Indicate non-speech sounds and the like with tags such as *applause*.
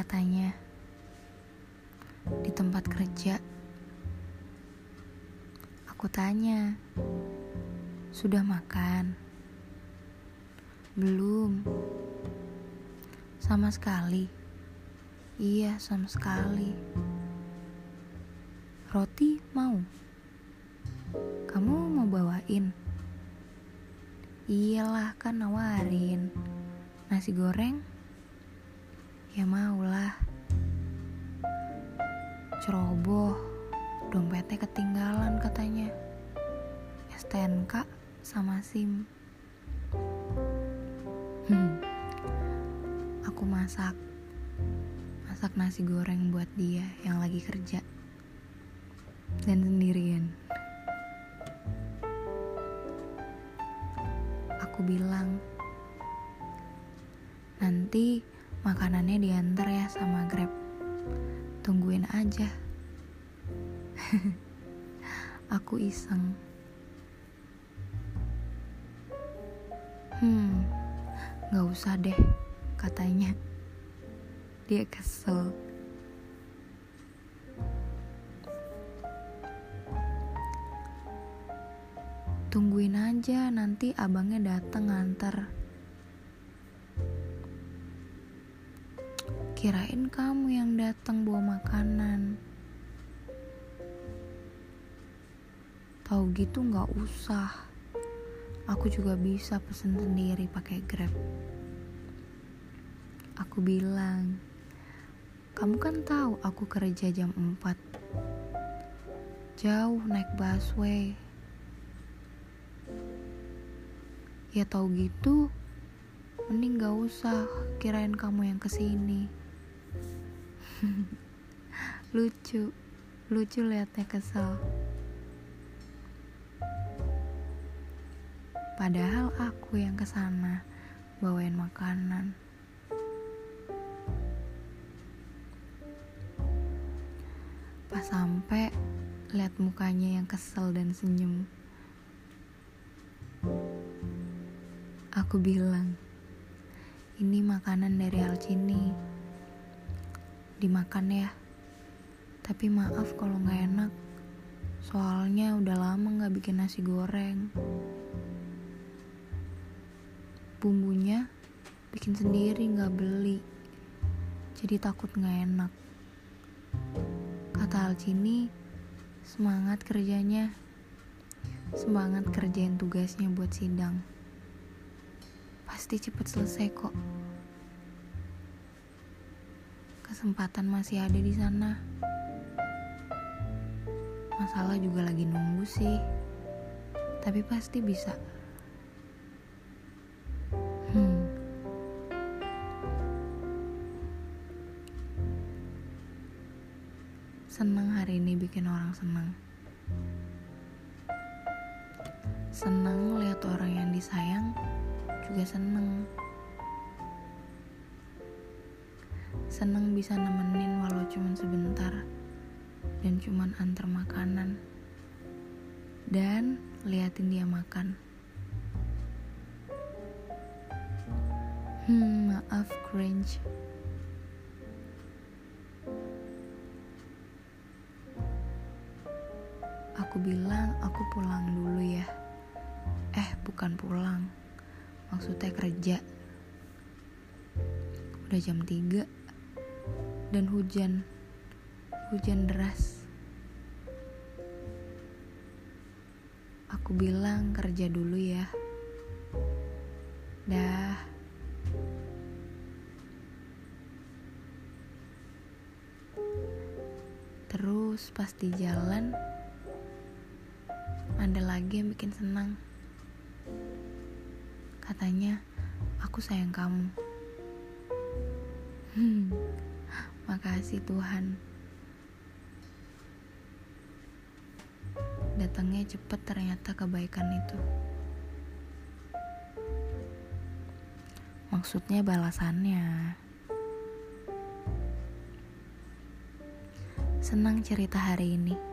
katanya di tempat kerja. Aku tanya, "Sudah makan?" "Belum." "Sama sekali." "Iya, sama sekali." "Roti mau?" "Kamu mau bawain?" "Iyalah, kan nawarin." "Nasi goreng?" "Ya maulah." Ceroboh, dompetnya ketinggalan katanya. STNK sama SIM. Hmm. Aku masak. Masak nasi goreng buat dia yang lagi kerja. Dan sendirian. Makanannya diantar ya sama Grab tungguin aja. *laughs* Aku iseng. Hmm, gak usah deh, katanya. Dia kesel. Tungguin aja, nanti abangnya dateng nganter. Kirain kamu yang datang bawa makanan. Tahu gitu nggak usah. Aku juga bisa pesen sendiri pakai Grab. Aku bilang, kamu kan tahu aku kerja jam 4. Jauh naik busway. Ya tahu gitu, mending gak usah kirain kamu yang ke sini. *laughs* lucu. Lucu liatnya kesel. Padahal aku yang ke sana bawain makanan. Pas sampai lihat mukanya yang kesel dan senyum aku bilang ini makanan dari Alcini dimakan ya. Tapi maaf kalau nggak enak. Soalnya udah lama nggak bikin nasi goreng. Bumbunya bikin sendiri nggak beli. Jadi takut nggak enak. Kata Alcini, semangat kerjanya. Semangat kerjain tugasnya buat sidang. Pasti cepet selesai kok kesempatan masih ada di sana. Masalah juga lagi nunggu sih, tapi pasti bisa. Hmm. Senang hari ini bikin orang senang. Senang lihat orang yang disayang juga senang. Seneng bisa nemenin walau cuma sebentar dan cuman antar makanan dan liatin dia makan. Hmm, maaf cringe. Aku bilang aku pulang dulu ya. Eh, bukan pulang. Maksudnya kerja. Udah jam 3 dan hujan, hujan deras. Aku bilang kerja dulu ya. Dah. Terus pas di jalan ada lagi yang bikin senang. Katanya, aku sayang kamu. Hmm. Makasih Tuhan. Datangnya cepet ternyata kebaikan itu. Maksudnya balasannya. Senang cerita hari ini.